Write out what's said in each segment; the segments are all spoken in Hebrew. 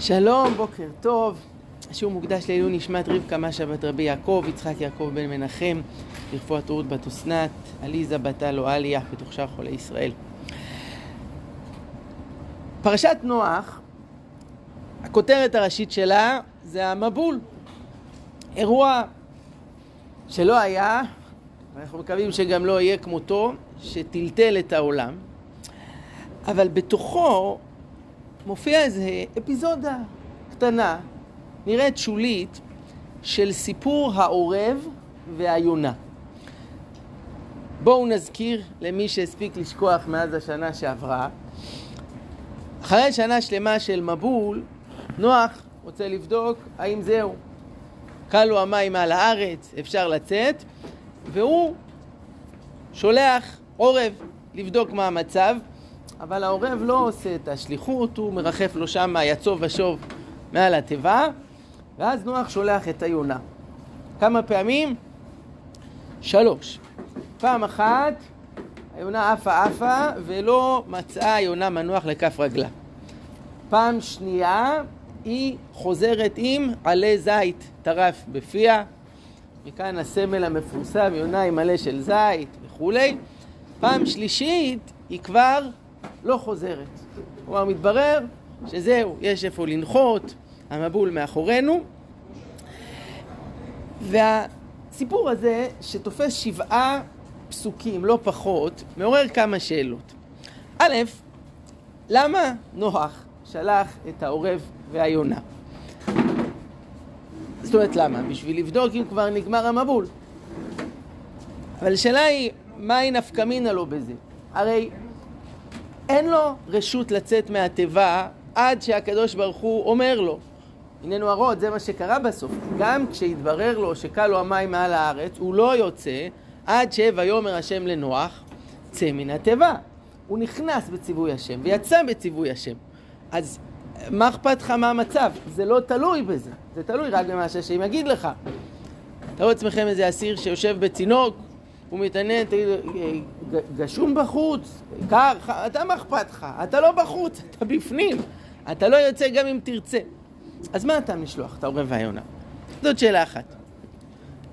שלום, בוקר טוב. השיעור מוקדש לעילוי נשמת רבקה משה בת רבי יעקב, יצחק יעקב בן מנחם, לרפואת רות בת אסנת, עליזה בת אלו עליה, בתוך שאר חולי ישראל. פרשת נוח, הכותרת הראשית שלה זה המבול. אירוע שלא היה, ואנחנו מקווים שגם לא יהיה כמותו, שטלטל את העולם, אבל בתוכו מופיע איזה אפיזודה קטנה, נראית שולית, של סיפור העורב והיונה. בואו נזכיר למי שהספיק לשכוח מאז השנה שעברה. אחרי שנה שלמה של מבול, נוח רוצה לבדוק האם זהו. כלו המים על הארץ, אפשר לצאת, והוא שולח עורב לבדוק מה המצב. אבל העורב לא עושה את השליחות, הוא מרחף לו שם יצוב ושוב מעל התיבה, ואז נוח שולח את היונה. כמה פעמים? שלוש. פעם אחת היונה עפה עפה ולא מצאה היונה מנוח לכף רגלה. פעם שנייה היא חוזרת עם עלי זית טרף בפיה, מכאן הסמל המפורסם, יונה עם עלה של זית וכולי. פעם שלישית היא כבר לא חוזרת. כלומר, מתברר שזהו, יש איפה לנחות, המבול מאחורינו. והסיפור הזה, שתופס שבעה פסוקים, לא פחות, מעורר כמה שאלות. א', למה נוח שלח את העורב והיונה? זאת אומרת, למה? בשביל לבדוק אם כבר נגמר המבול. אבל השאלה היא, מהי נפקא מינה לו בזה? הרי אין לו רשות לצאת מהתיבה עד שהקדוש ברוך הוא אומר לו. הננו הרות, זה מה שקרה בסוף. גם כשהתברר לו שכלו המים מעל הארץ, הוא לא יוצא עד שויאמר השם לנוח, צא מן התיבה. הוא נכנס בציווי השם ויצא בציווי השם. אז מה אכפת לך מה המצב? זה לא תלוי בזה, זה תלוי רק במה שהשם יגיד לך. תראו לעצמכם איזה אסיר שיושב בצינוק, הוא מתעניין, תגיד, גשום בחוץ, קר, אתה מה אכפת לך? אתה לא בחוץ, אתה בפנים. אתה לא יוצא גם אם תרצה. אז מה אתה משלוח את העורב והיונה? זאת שאלה אחת.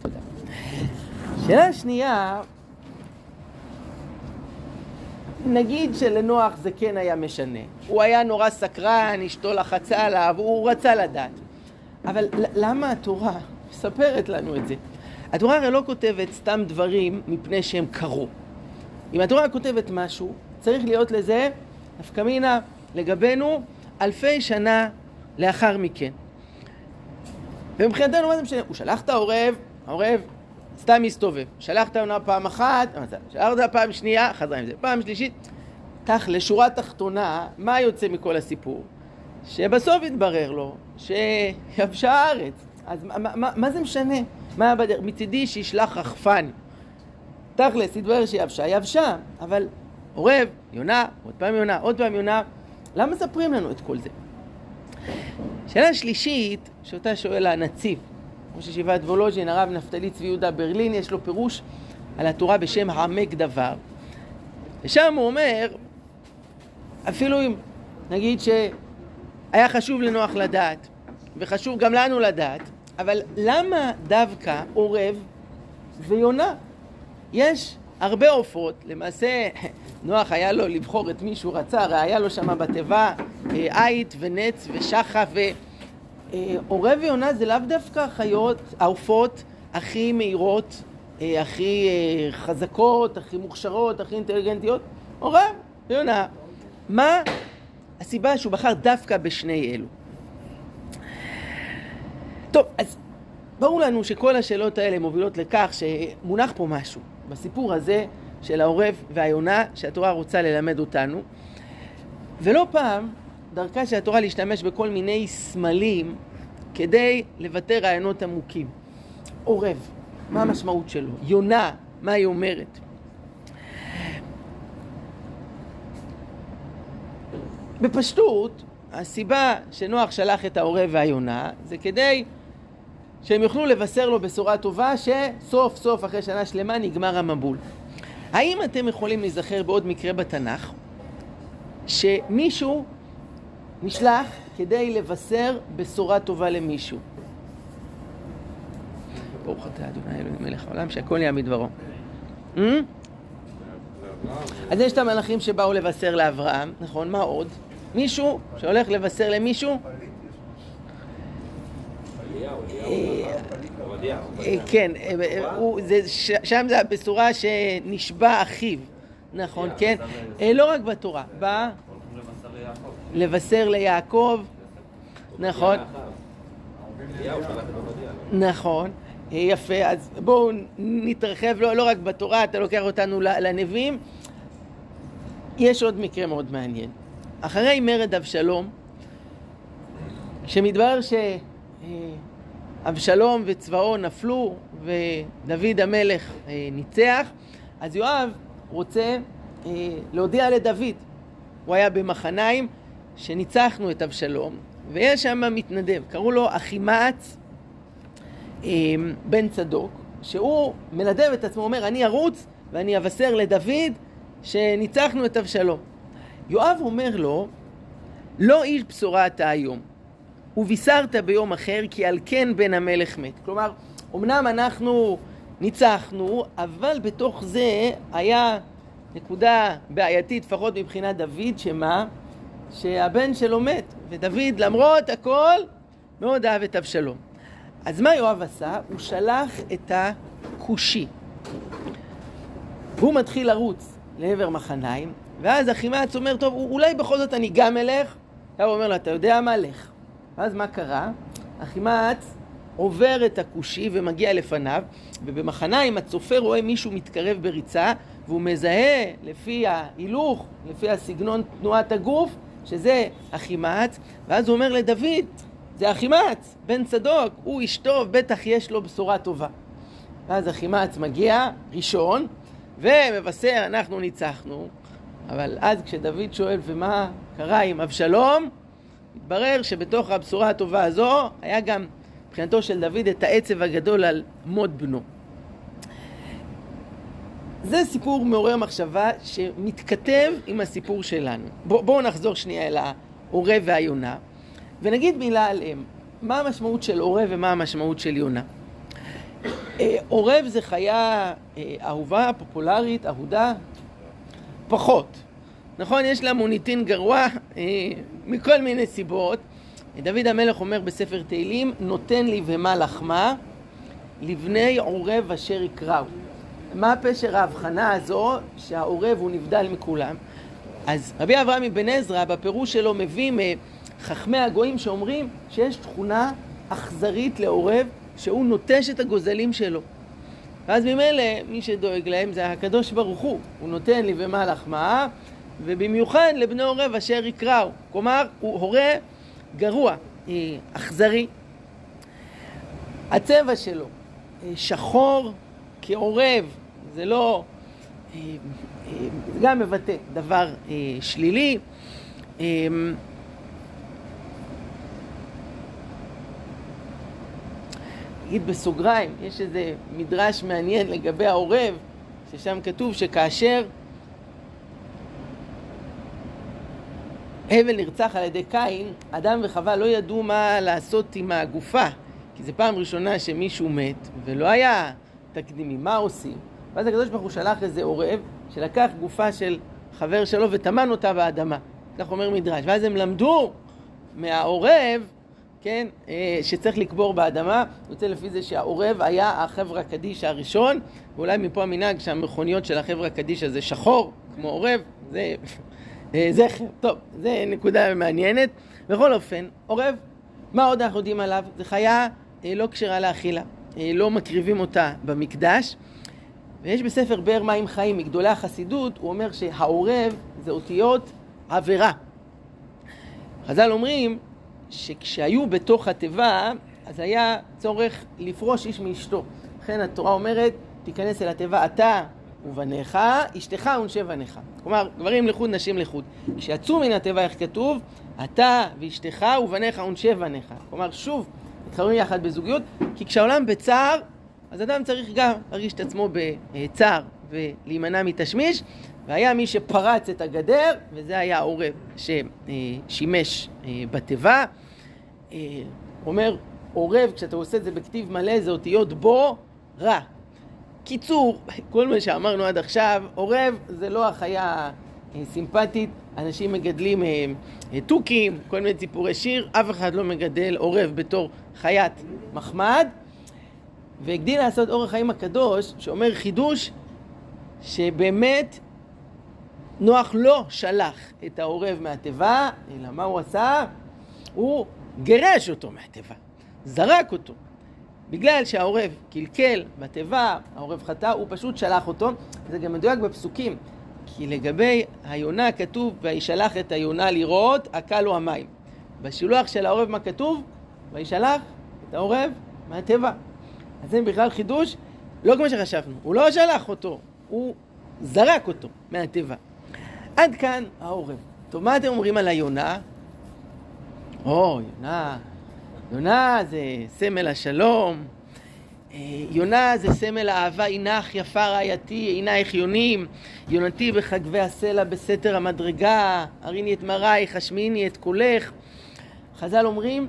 תודה. שאלה שנייה, נגיד שלנוח זה כן היה משנה. הוא היה נורא סקרן, אשתו לחצה עליו, הוא רצה לדעת. אבל למה התורה מספרת לנו את זה? התורה הרי לא כותבת סתם דברים מפני שהם קרו. אם התורה כותבת משהו, צריך להיות לזה נפקא מינה לגבינו אלפי שנה לאחר מכן. ומבחינתנו מה זה משנה? הוא שלח את העורב, העורב סתם מסתובב. שלח את העונה פעם אחת, שלח אותה פעם שנייה, חזרה עם זה. פעם שלישית. תכל'ס, שורה תחתונה, מה יוצא מכל הסיפור? שבסוף התברר לו שיבשה הארץ. אז מה, מה, מה זה משנה? מה בדרך? מצידי שישלח רחפן. תכלס, התברר שיבשה, יבשה, אבל עורב, יונה, עוד פעם יונה, עוד פעם יונה, למה מספרים לנו את כל זה? שאלה שלישית, שאותה שואל הנציב, ראש ישיבת וולוז'ין, הרב נפתלי צבי יהודה ברלין, יש לו פירוש על התורה בשם העמק דבר. ושם הוא אומר, אפילו אם נגיד שהיה חשוב לנוח לדעת, וחשוב גם לנו לדעת, אבל למה דווקא עורב ויונה? יש הרבה עופות, למעשה נוח היה לו לבחור את מי שהוא רצה, הרי היה לו שם בתיבה אה, עית ונץ ושחף ועורב ויונה זה לאו דווקא החיות, העופות הכי מהירות, אה, הכי אה, חזקות, הכי מוכשרות, הכי אינטליגנטיות, עורב ויונה. מה הסיבה שהוא בחר דווקא בשני אלו? טוב, אז ברור לנו שכל השאלות האלה מובילות לכך שמונח פה משהו בסיפור הזה של העורב והיונה שהתורה רוצה ללמד אותנו. ולא פעם דרכה של התורה להשתמש בכל מיני סמלים כדי לבטא רעיונות עמוקים. עורב, מה המשמעות שלו? יונה, מה היא אומרת? בפשטות, הסיבה שנוח שלח את העורב והיונה זה כדי שהם יוכלו לבשר לו בשורה טובה שסוף סוף אחרי שנה שלמה נגמר המבול. האם אתם יכולים להיזכר בעוד מקרה בתנ"ך שמישהו נשלח כדי לבשר בשורה טובה למישהו. ברוך אתה אדוני אלוהים מלך העולם שהכל יהיה מדברו. Hmm? אז יש את המלאכים שבאו לבשר לאברהם, נכון? מה עוד? מישהו שהולך לבשר למישהו? אה, כן, אה, שם זה הבשורה שנשבע אחיו, נכון, כן? אה, לא רק בתורה, בא לבשר ליעקב, נכון, נכון, יפה, אז בואו נתרחב לא, לא רק בתורה, אתה לוקח אותנו לנביאים, יש עוד מקרה מאוד מעניין. אחרי מרד אבשלום, שמתברר שאבשלום וצבאו נפלו ודוד המלך אה, ניצח, אז יואב רוצה אה, להודיע לדוד, הוא היה במחניים, שניצחנו את אבשלום, ויש שם מתנדב, קראו לו אחימץ אה, בן צדוק, שהוא מנדב את עצמו, אומר, אני ארוץ ואני אבשר לדוד שניצחנו את אבשלום. יואב אומר לו, לא איש בשורה אתה היום, ובישרת ביום אחר, כי על כן בן המלך מת. כלומר, אמנם אנחנו ניצחנו, אבל בתוך זה היה נקודה בעייתית, לפחות מבחינת דוד, שמה? שהבן שלו מת, ודוד למרות הכל מאוד אהב את אבשלום. אז מה יואב עשה? הוא שלח את הכושי. והוא מתחיל לרוץ לעבר מחניים, ואז אחימץ אומר, טוב, אולי בכל זאת אני גם אלך? הוא אומר לו, אתה יודע מה? לך. ואז מה קרה? אחימץ עובר את הכושי ומגיע לפניו, ובמחניים הצופה רואה מישהו מתקרב בריצה, והוא מזהה לפי ההילוך, לפי הסגנון תנועת הגוף, שזה אחימץ, ואז הוא אומר לדוד, זה אחימץ, בן צדוק, הוא איש טוב, בטח יש לו בשורה טובה. ואז אחימץ מגיע ראשון, ומבשר, אנחנו ניצחנו, אבל אז כשדוד שואל, ומה קרה עם אבשלום? מתברר שבתוך הבשורה הטובה הזו היה גם מבחינתו של דוד את העצב הגדול על מות בנו. זה סיפור מעורר מחשבה שמתכתב עם הסיפור שלנו. בואו בוא נחזור שנייה אל העורב והיונה ונגיד מילה עליהם. מה המשמעות של עורב ומה המשמעות של יונה? אה, עורב זה חיה אה, אהובה, פופולרית, אהודה, פחות. נכון, יש לה מוניטין גרוע אה, מכל מיני סיבות. דוד המלך אומר בספר תהילים, נותן לי ומה לחמה, לבני עורב אשר יקראו. מה פשר ההבחנה הזו שהעורב הוא נבדל מכולם? אז רבי אברהם אבן עזרא בפירוש שלו מביא מחכמי הגויים שאומרים שיש תכונה אכזרית לעורב שהוא נוטש את הגוזלים שלו. ואז ממילא מי שדואג להם זה הקדוש ברוך הוא, הוא נותן לי ומה לחמה, ובמיוחד לבני עורב אשר יקראו. כלומר, הוא הורה גרוע, אה, אכזרי. הצבע שלו אה, שחור כעורב, זה לא... אה, זה גם מבטא דבר שלילי. נגיד בסוגריים, יש איזה מדרש מעניין לגבי העורב, ששם כתוב שכאשר הבל נרצח על ידי קין, אדם וחווה לא ידעו מה לעשות עם הגופה, כי זו פעם ראשונה שמישהו מת, ולא היה תקדימים, מה עושים? ואז הקדוש ברוך הוא שלח איזה עורב, שלקח גופה של חבר שלו וטמן אותה באדמה. כך אומר מדרש. ואז הם למדו מהעורב כן, אה, שצריך לקבור באדמה, יוצא לפי זה שהעורב היה החברה קדיש הראשון, ואולי מפה המנהג שהמכוניות של החברה קדיש הזה שחור, כמו עורב, זה זכר. טוב, זה נקודה מעניינת. בכל אופן, עורב, מה עוד אנחנו יודעים עליו? זה חיה אה, לא כשרה לאכילה, לא מקריבים אותה במקדש. ויש בספר באר מים חיים, מגדולי החסידות, הוא אומר שהעורב זה אותיות עבירה. חז"ל אומרים שכשהיו בתוך התיבה, אז היה צורך לפרוש איש מאשתו. לכן התורה אומרת, תיכנס אל התיבה אתה ובניך, אשתך ונשי בניך. כלומר, גברים לחוד, נשים לחוד. כשיצאו מן התיבה, איך כתוב? אתה ואשתך ובניך ונשי בניך. כלומר, שוב, מתחברים יחד בזוגיות, כי כשהעולם בצער, אז אדם צריך גם להרגיש את עצמו בצער ולהימנע מתשמיש, והיה מי שפרץ את הגדר, וזה היה העורב ששימש בתיבה. אומר, עורב, כשאתה עושה את זה בכתיב מלא, זה אותיות בו רע. קיצור, כל מה שאמרנו עד עכשיו, עורב זה לא החיה סימפטית, אנשים מגדלים תוכים, כל מיני ציפורי שיר, אף אחד לא מגדל עורב בתור חיית מחמד. והגדיל לעשות אורח חיים הקדוש, שאומר חידוש שבאמת נוח לא שלח את העורב מהתיבה, אלא מה הוא עשה? הוא גירש אותו מהתיבה, זרק אותו. בגלל שהעורב קלקל בתיבה, העורב חטא, הוא פשוט שלח אותו. זה גם מדויק בפסוקים, כי לגבי היונה כתוב, וישלח את היונה לראות, עקה המים. בשילוח של העורב מה כתוב? וישלח את העורב מהתיבה. אז זה בכלל חידוש, לא כמו שחשבנו. הוא לא שלח אותו, הוא זרק אותו מהתיבה. עד כאן העורב. טוב, מה אתם אומרים על היונה? או, יונה, יונה זה סמל השלום, אה, יונה זה סמל האהבה, הינך יפה רעייתי, עינייך יונים, יונתי בחגבי הסלע בסתר המדרגה, הריני את מרייך, השמיני את קולך. חז"ל אומרים,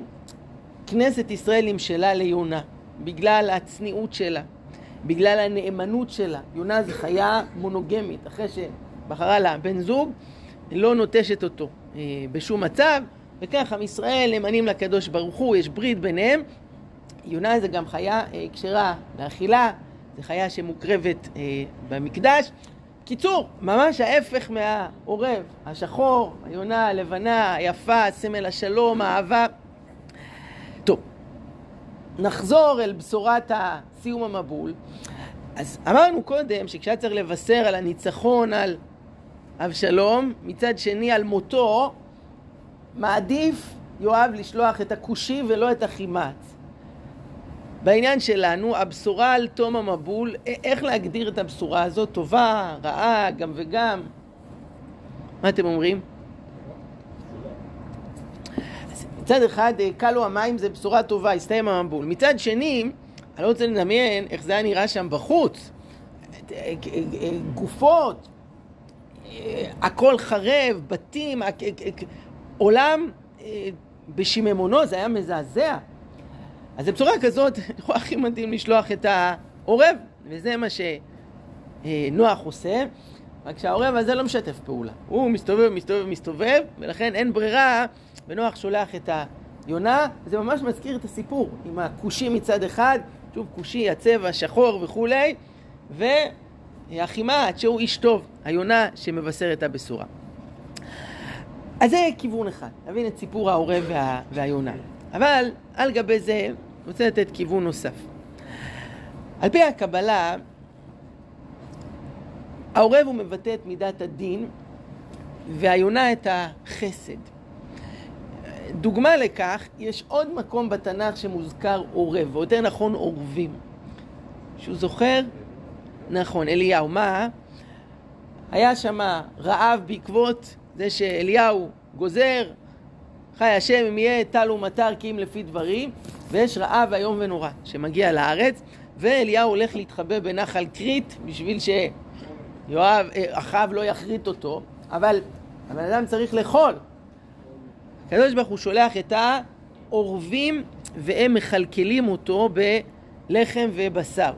כנסת ישראל נמשלה ליונה, בגלל הצניעות שלה, בגלל הנאמנות שלה. יונה זה חיה מונוגמית, אחרי שבחרה לה בן זוג, לא נוטשת אותו אה, בשום מצב, וכך עם ישראל נאמנים לקדוש ברוך הוא, יש ברית ביניהם. יונה זה גם חיה אה, כשרה לאכילה, זו חיה שמוקרבת אה, במקדש. קיצור, ממש ההפך מהעורב, השחור, היונה, הלבנה, היפה, סמל השלום, האהבה. טוב, נחזור אל בשורת סיום המבול. אז אמרנו קודם שכשהיה צריך לבשר על הניצחון על אבשלום, מצד שני על מותו, מעדיף יואב לשלוח את הכושי ולא את החימץ. בעניין שלנו, הבשורה על תום המבול, איך להגדיר את הבשורה הזאת? טובה, רעה, גם וגם? מה אתם אומרים? מצד אחד, כלו המים זה בשורה טובה, הסתיים המבול. מצד שני, אני לא רוצה לדמיין איך זה היה נראה שם בחוץ. גופות, הכל חרב, בתים, עולם בשיממונו, זה היה מזעזע. אז בצורה כזאת, לכאורה הכי מדהים לשלוח את העורב, וזה מה שנוח עושה, רק שהעורב הזה לא משתף פעולה. הוא מסתובב, מסתובב, מסתובב, ולכן אין ברירה, ונוח שולח את היונה, זה ממש מזכיר את הסיפור, עם הכושי מצד אחד, שוב כושי, הצבע, שחור וכולי, והחימה, שהוא איש טוב, היונה שמבשר את הבשורה. אז זה כיוון אחד, להבין את סיפור העורב וה, והיונה. אבל על גבי זה, אני רוצה לתת כיוון נוסף. על פי הקבלה, העורב הוא מבטא את מידת הדין, והיונה את החסד. דוגמה לכך, יש עוד מקום בתנ"ך שמוזכר עורב, או יותר נכון עורבים. שהוא זוכר? נכון, אליהו. מה? היה שם רעב בעקבות זה שאליהו גוזר, חי השם אם יהיה טל ומטר כי אם לפי דברים, ויש רעב איום ונורא שמגיע לארץ, ואליהו הולך להתחבא בנחל כרית בשביל שיואב, אה, אחאב לא יכרית אותו, אבל הבן אדם צריך לאכול. הקדוש ברוך הוא שולח את העורבים והם מכלכלים אותו בלחם ובשר.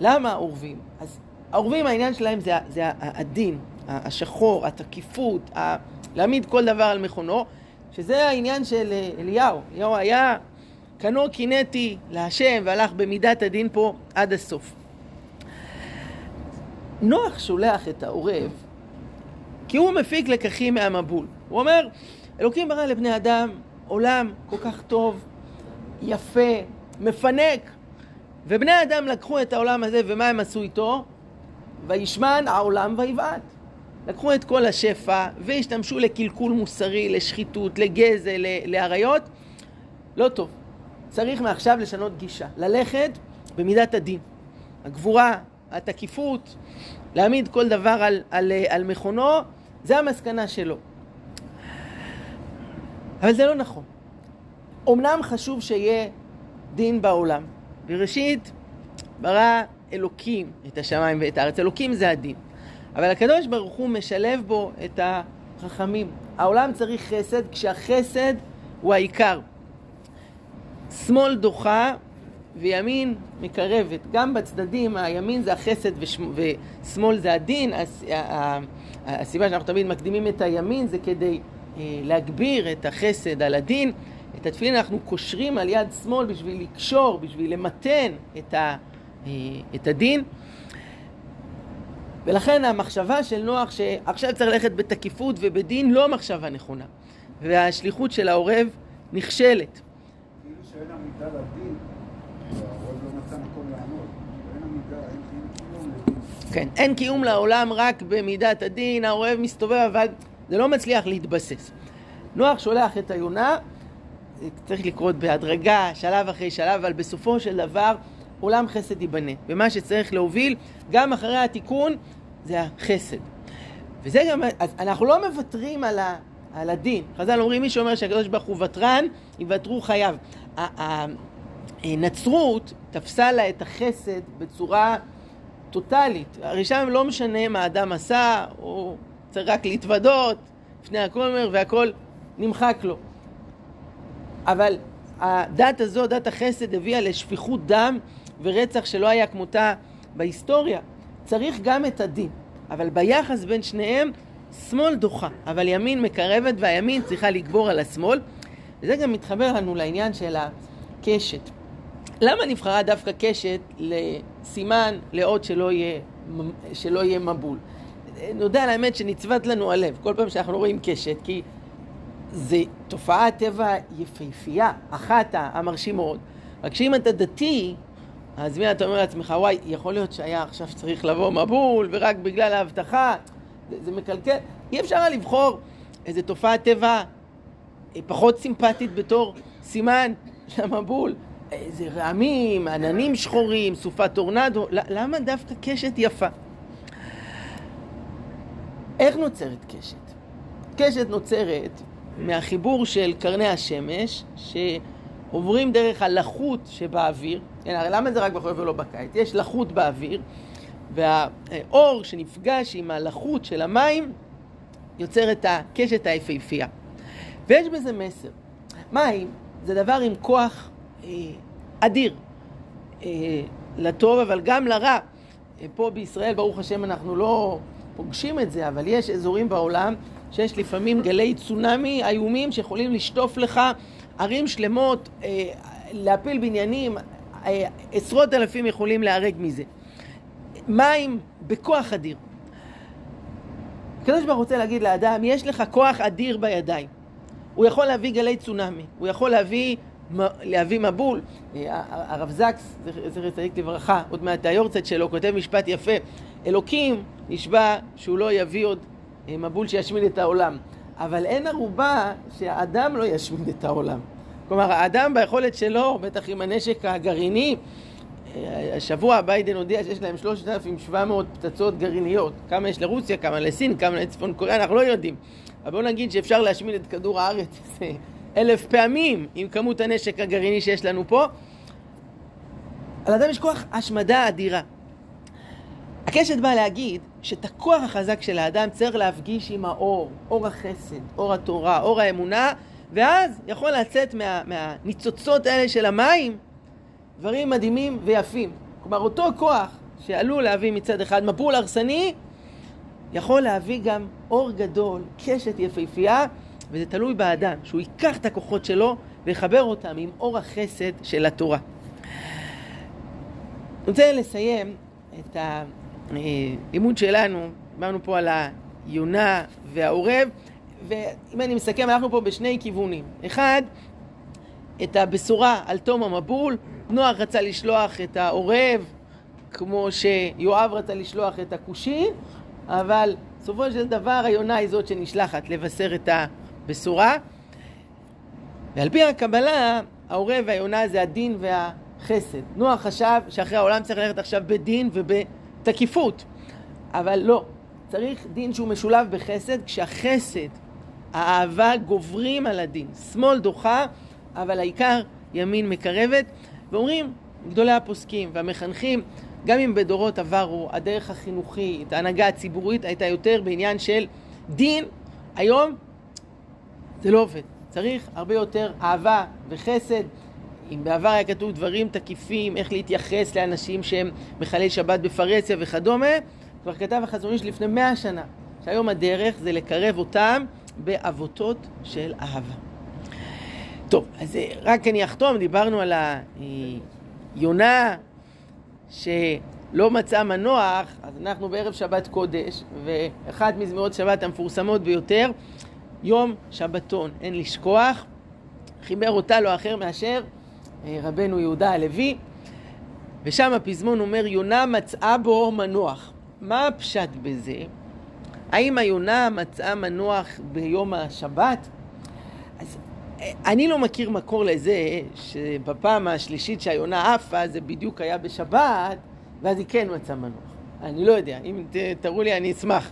למה עורבים? אז העורבים העניין שלהם זה, זה הדין, השחור, התקיפות, ה... להעמיד כל דבר על מכונו, שזה העניין של אה, אליהו. אליהו היה קנו קינאתי להשם והלך במידת הדין פה עד הסוף. נוח שולח את העורב כי הוא מפיק לקחים מהמבול. הוא אומר, אלוקים ברא לבני אדם עולם כל כך טוב, יפה, מפנק, ובני אדם לקחו את העולם הזה ומה הם עשו איתו? וישמן העולם ויבעט. לקחו את כל השפע והשתמשו לקלקול מוסרי, לשחיתות, לגזל, לאריות. לא טוב. צריך מעכשיו לשנות גישה, ללכת במידת הדין. הגבורה, התקיפות, להעמיד כל דבר על, על, על מכונו, זה המסקנה שלו. אבל זה לא נכון. אמנם חשוב שיהיה דין בעולם. בראשית ברא אלוקים את השמיים ואת הארץ. אלוקים זה הדין. אבל הקדוש ברוך הוא משלב בו את החכמים. העולם צריך חסד כשהחסד הוא העיקר. שמאל דוחה וימין מקרבת. גם בצדדים, הימין זה החסד ושמאל זה הדין. הסיבה שאנחנו תמיד מקדימים את הימין זה כדי אה, להגביר את החסד על הדין. את התפילין אנחנו קושרים על יד שמאל בשביל לקשור, בשביל למתן את, אה, את הדין. ולכן המחשבה של נוח שעכשיו צריך ללכת בתקיפות ובדין לא מחשבה נכונה. והשליחות של העורב נכשלת. כאילו שאין עמידה לדין, לא מצא מקום לעמוד. כן, אין קיום לעולם רק במידת הדין, העורב מסתובב אבל זה לא מצליח להתבסס. נוח שולח את היונה, צריך לקרות בהדרגה, שלב אחרי שלב, אבל בסופו של דבר עולם חסד ייבנה. ומה שצריך להוביל, גם אחרי התיקון, זה החסד. וזה גם, אז אנחנו לא מוותרים על, ה, על הדין. חז"ל אומרים, מי שאומר שהקדוש ברוך הוא ותרן, יוותרו חייו. הנצרות תפסה לה את החסד בצורה טוטאלית. הרי שם לא משנה מה אדם עשה, הוא צריך רק להתוודות לפני הכומר והכל נמחק לו. אבל הדת הזו, דת החסד, הביאה לשפיכות דם ורצח שלא היה כמותה בהיסטוריה. צריך גם את הדין, אבל ביחס בין שניהם, שמאל דוחה, אבל ימין מקרבת והימין צריכה לגבור על השמאל. וזה גם מתחבר לנו לעניין של הקשת. למה נבחרה דווקא קשת לסימן לאות שלא יהיה, שלא יהיה מבול? נודה על האמת שנצבט לנו הלב כל פעם שאנחנו רואים קשת, כי זה תופעת טבע יפהפייה, אחת המרשימות. רק שאם אתה דתי, אז מי אתה אומר לעצמך, וואי, יכול להיות שהיה עכשיו צריך לבוא מבול, ורק בגלל ההבטחה, זה, זה מקלקל. אי אפשר לבחור איזה תופעת טבע אה, פחות סימפטית בתור סימן של המבול. איזה רעמים, עננים שחורים, סופת טורנדו, למה דווקא קשת יפה? איך נוצרת קשת? קשת נוצרת מהחיבור של קרני השמש, שעוברים דרך הלחות שבאוויר. כן, הרי למה זה רק בחורף ולא בקיץ? יש לחות באוויר, והאור שנפגש עם הלחות של המים יוצר את הקשת היפהפייה. ויש בזה מסר. מים זה דבר עם כוח אה, אדיר, אה, לטוב אבל גם לרע. אה, פה בישראל, ברוך השם, אנחנו לא פוגשים את זה, אבל יש אזורים בעולם שיש לפעמים גלי צונאמי איומים שיכולים לשטוף לך ערים שלמות, אה, להפיל בניינים, אה, עשרות אלפים יכולים להיהרג מזה. מים בכוח אדיר. הקדוש ברוך רוצה להגיד לאדם, יש לך כוח אדיר בידיים. הוא יכול להביא גלי צונאמי, הוא יכול להביא, להביא מבול. אה, הרב זקס, זכר צדיק לברכה, עוד מעט היורצת שלו, כותב משפט יפה, אלוקים נשבע שהוא לא יביא עוד אה, מבול שישמיד את העולם. אבל אין ערובה שהאדם לא ישמיד את העולם. כלומר, האדם ביכולת שלו, בטח עם הנשק הגרעיני, אה, השבוע ביידן הודיע שיש להם 3,700 פצצות גרעיניות. כמה יש לרוסיה, כמה לסין, כמה לצפון קוריאה, אנחנו לא יודעים. אבל בואו נגיד שאפשר להשמיד את כדור הארץ אלף פעמים עם כמות הנשק הגרעיני שיש לנו פה. לאדם יש כוח השמדה אדירה. הקשת באה להגיד שאת הכוח החזק של האדם צריך להפגיש עם האור, אור החסד, אור התורה, אור האמונה, ואז יכול לצאת מה, מהניצוצות האלה של המים דברים מדהימים ויפים. כלומר, אותו כוח שעלול להביא מצד אחד מבול הרסני, יכול להביא גם אור גדול, קשת יפהפייה, וזה תלוי באדם, שהוא ייקח את הכוחות שלו ויחבר אותם עם אור החסד של התורה. אני רוצה לסיים את. הלימוד שלנו, דיברנו פה על היונה והעורב, ואם אני מסכם, אנחנו פה בשני כיוונים. אחד, את הבשורה על תום המבול, נוח רצה לשלוח את העורב, כמו שיואב רצה לשלוח את הכושי, אבל בסופו של דבר היונה היא זאת שנשלחת לבשר את הבשורה. ועל פי הקבלה, העורב והיונה זה הדין והחסד. נוח חשב שאחרי העולם צריך ללכת עכשיו בדין וב... תקיפות. אבל לא, צריך דין שהוא משולב בחסד, כשהחסד, האהבה גוברים על הדין. שמאל דוחה, אבל העיקר ימין מקרבת. ואומרים גדולי הפוסקים והמחנכים, גם אם בדורות עברו הדרך החינוכית, ההנהגה הציבורית הייתה יותר בעניין של דין, היום זה לא עובד. צריך הרבה יותר אהבה וחסד. אם בעבר היה כתוב דברים תקיפים, איך להתייחס לאנשים שהם מחללי שבת בפרהסיה וכדומה, כבר כתב החזון איש לפני מאה שנה, שהיום הדרך זה לקרב אותם בעבותות של אהבה. טוב, אז אה, רק אני אחתום, דיברנו על היונה שלא מצאה מנוח, אז אנחנו בערב שבת קודש, ואחת מזמירות שבת המפורסמות ביותר, יום שבתון, אין לשכוח, חיבר אותה לא אחר מאשר אה, רבנו יהודה הלוי, ושם הפזמון אומר, יונה מצאה בו מנוח. מה הפשט בזה? האם היונה מצאה מנוח ביום השבת? אז אה, אני לא מכיר מקור לזה שבפעם השלישית שהיונה עפה זה בדיוק היה בשבת ואז היא כן מצאה מנוח. אני לא יודע, אם תראו לי אני אשמח.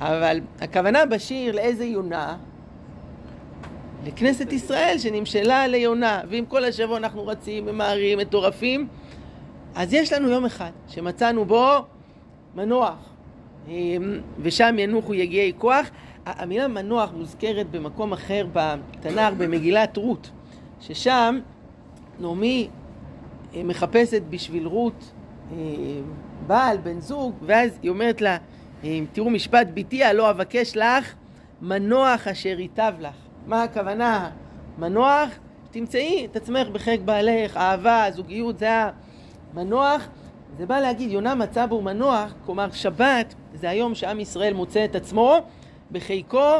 אבל הכוונה בשיר לאיזה יונה? לכנסת ישראל שנמשלה ליונה, ואם כל השבוע אנחנו רצים, ממהרים, מטורפים, אז יש לנו יום אחד שמצאנו בו מנוח, ושם ינוחו יגיעי כוח. המילה מנוח מוזכרת במקום אחר בתנ"ך, במגילת רות, ששם נעמי אה, מחפשת בשביל רות אה, בעל, בן זוג, ואז היא אומרת לה, אה, תראו משפט, ביתי הלא אבקש לך מנוח אשר ייטב לך. מה הכוונה? מנוח, תמצאי את עצמך בחיק בעלך, אהבה, זוגיות, זה המנוח. זה בא להגיד, יונה מצא בו מנוח, כלומר שבת זה היום שעם ישראל מוצא את עצמו בחיקו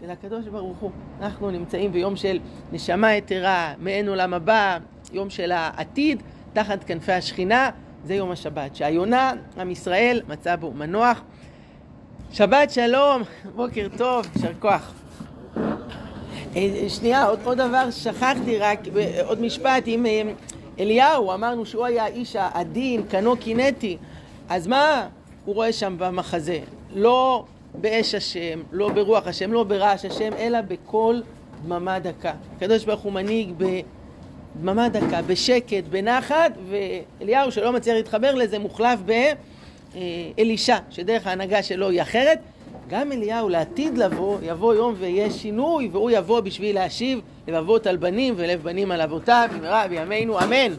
של הקדוש ברוך הוא. אנחנו נמצאים ביום של נשמה יתרה, מעין עולם הבא, יום של העתיד, תחת כנפי השכינה, זה יום השבת. שהיונה, עם ישראל, מצא בו מנוח. שבת שלום, בוקר טוב, יישר כוח. אה, שנייה, עוד, עוד דבר שכחתי רק, עוד משפט עם אה, אליהו, אמרנו שהוא היה האיש העדין, קנו קינטי, אז מה הוא רואה שם במחזה? לא באש השם, לא ברוח השם, לא ברעש השם, אלא בקול דממה דקה. הקדוש ברוך הוא מנהיג בדממה דקה, בשקט, בנחת, ואליהו שלא מצליח להתחבר לזה מוחלף באלישע, שדרך ההנהגה שלו היא אחרת. גם אליהו לעתיד לבוא, יבוא יום ויהיה שינוי, והוא יבוא בשביל להשיב לבבות על בנים ולב בנים על אבותיו, במהרה בימינו, אמן.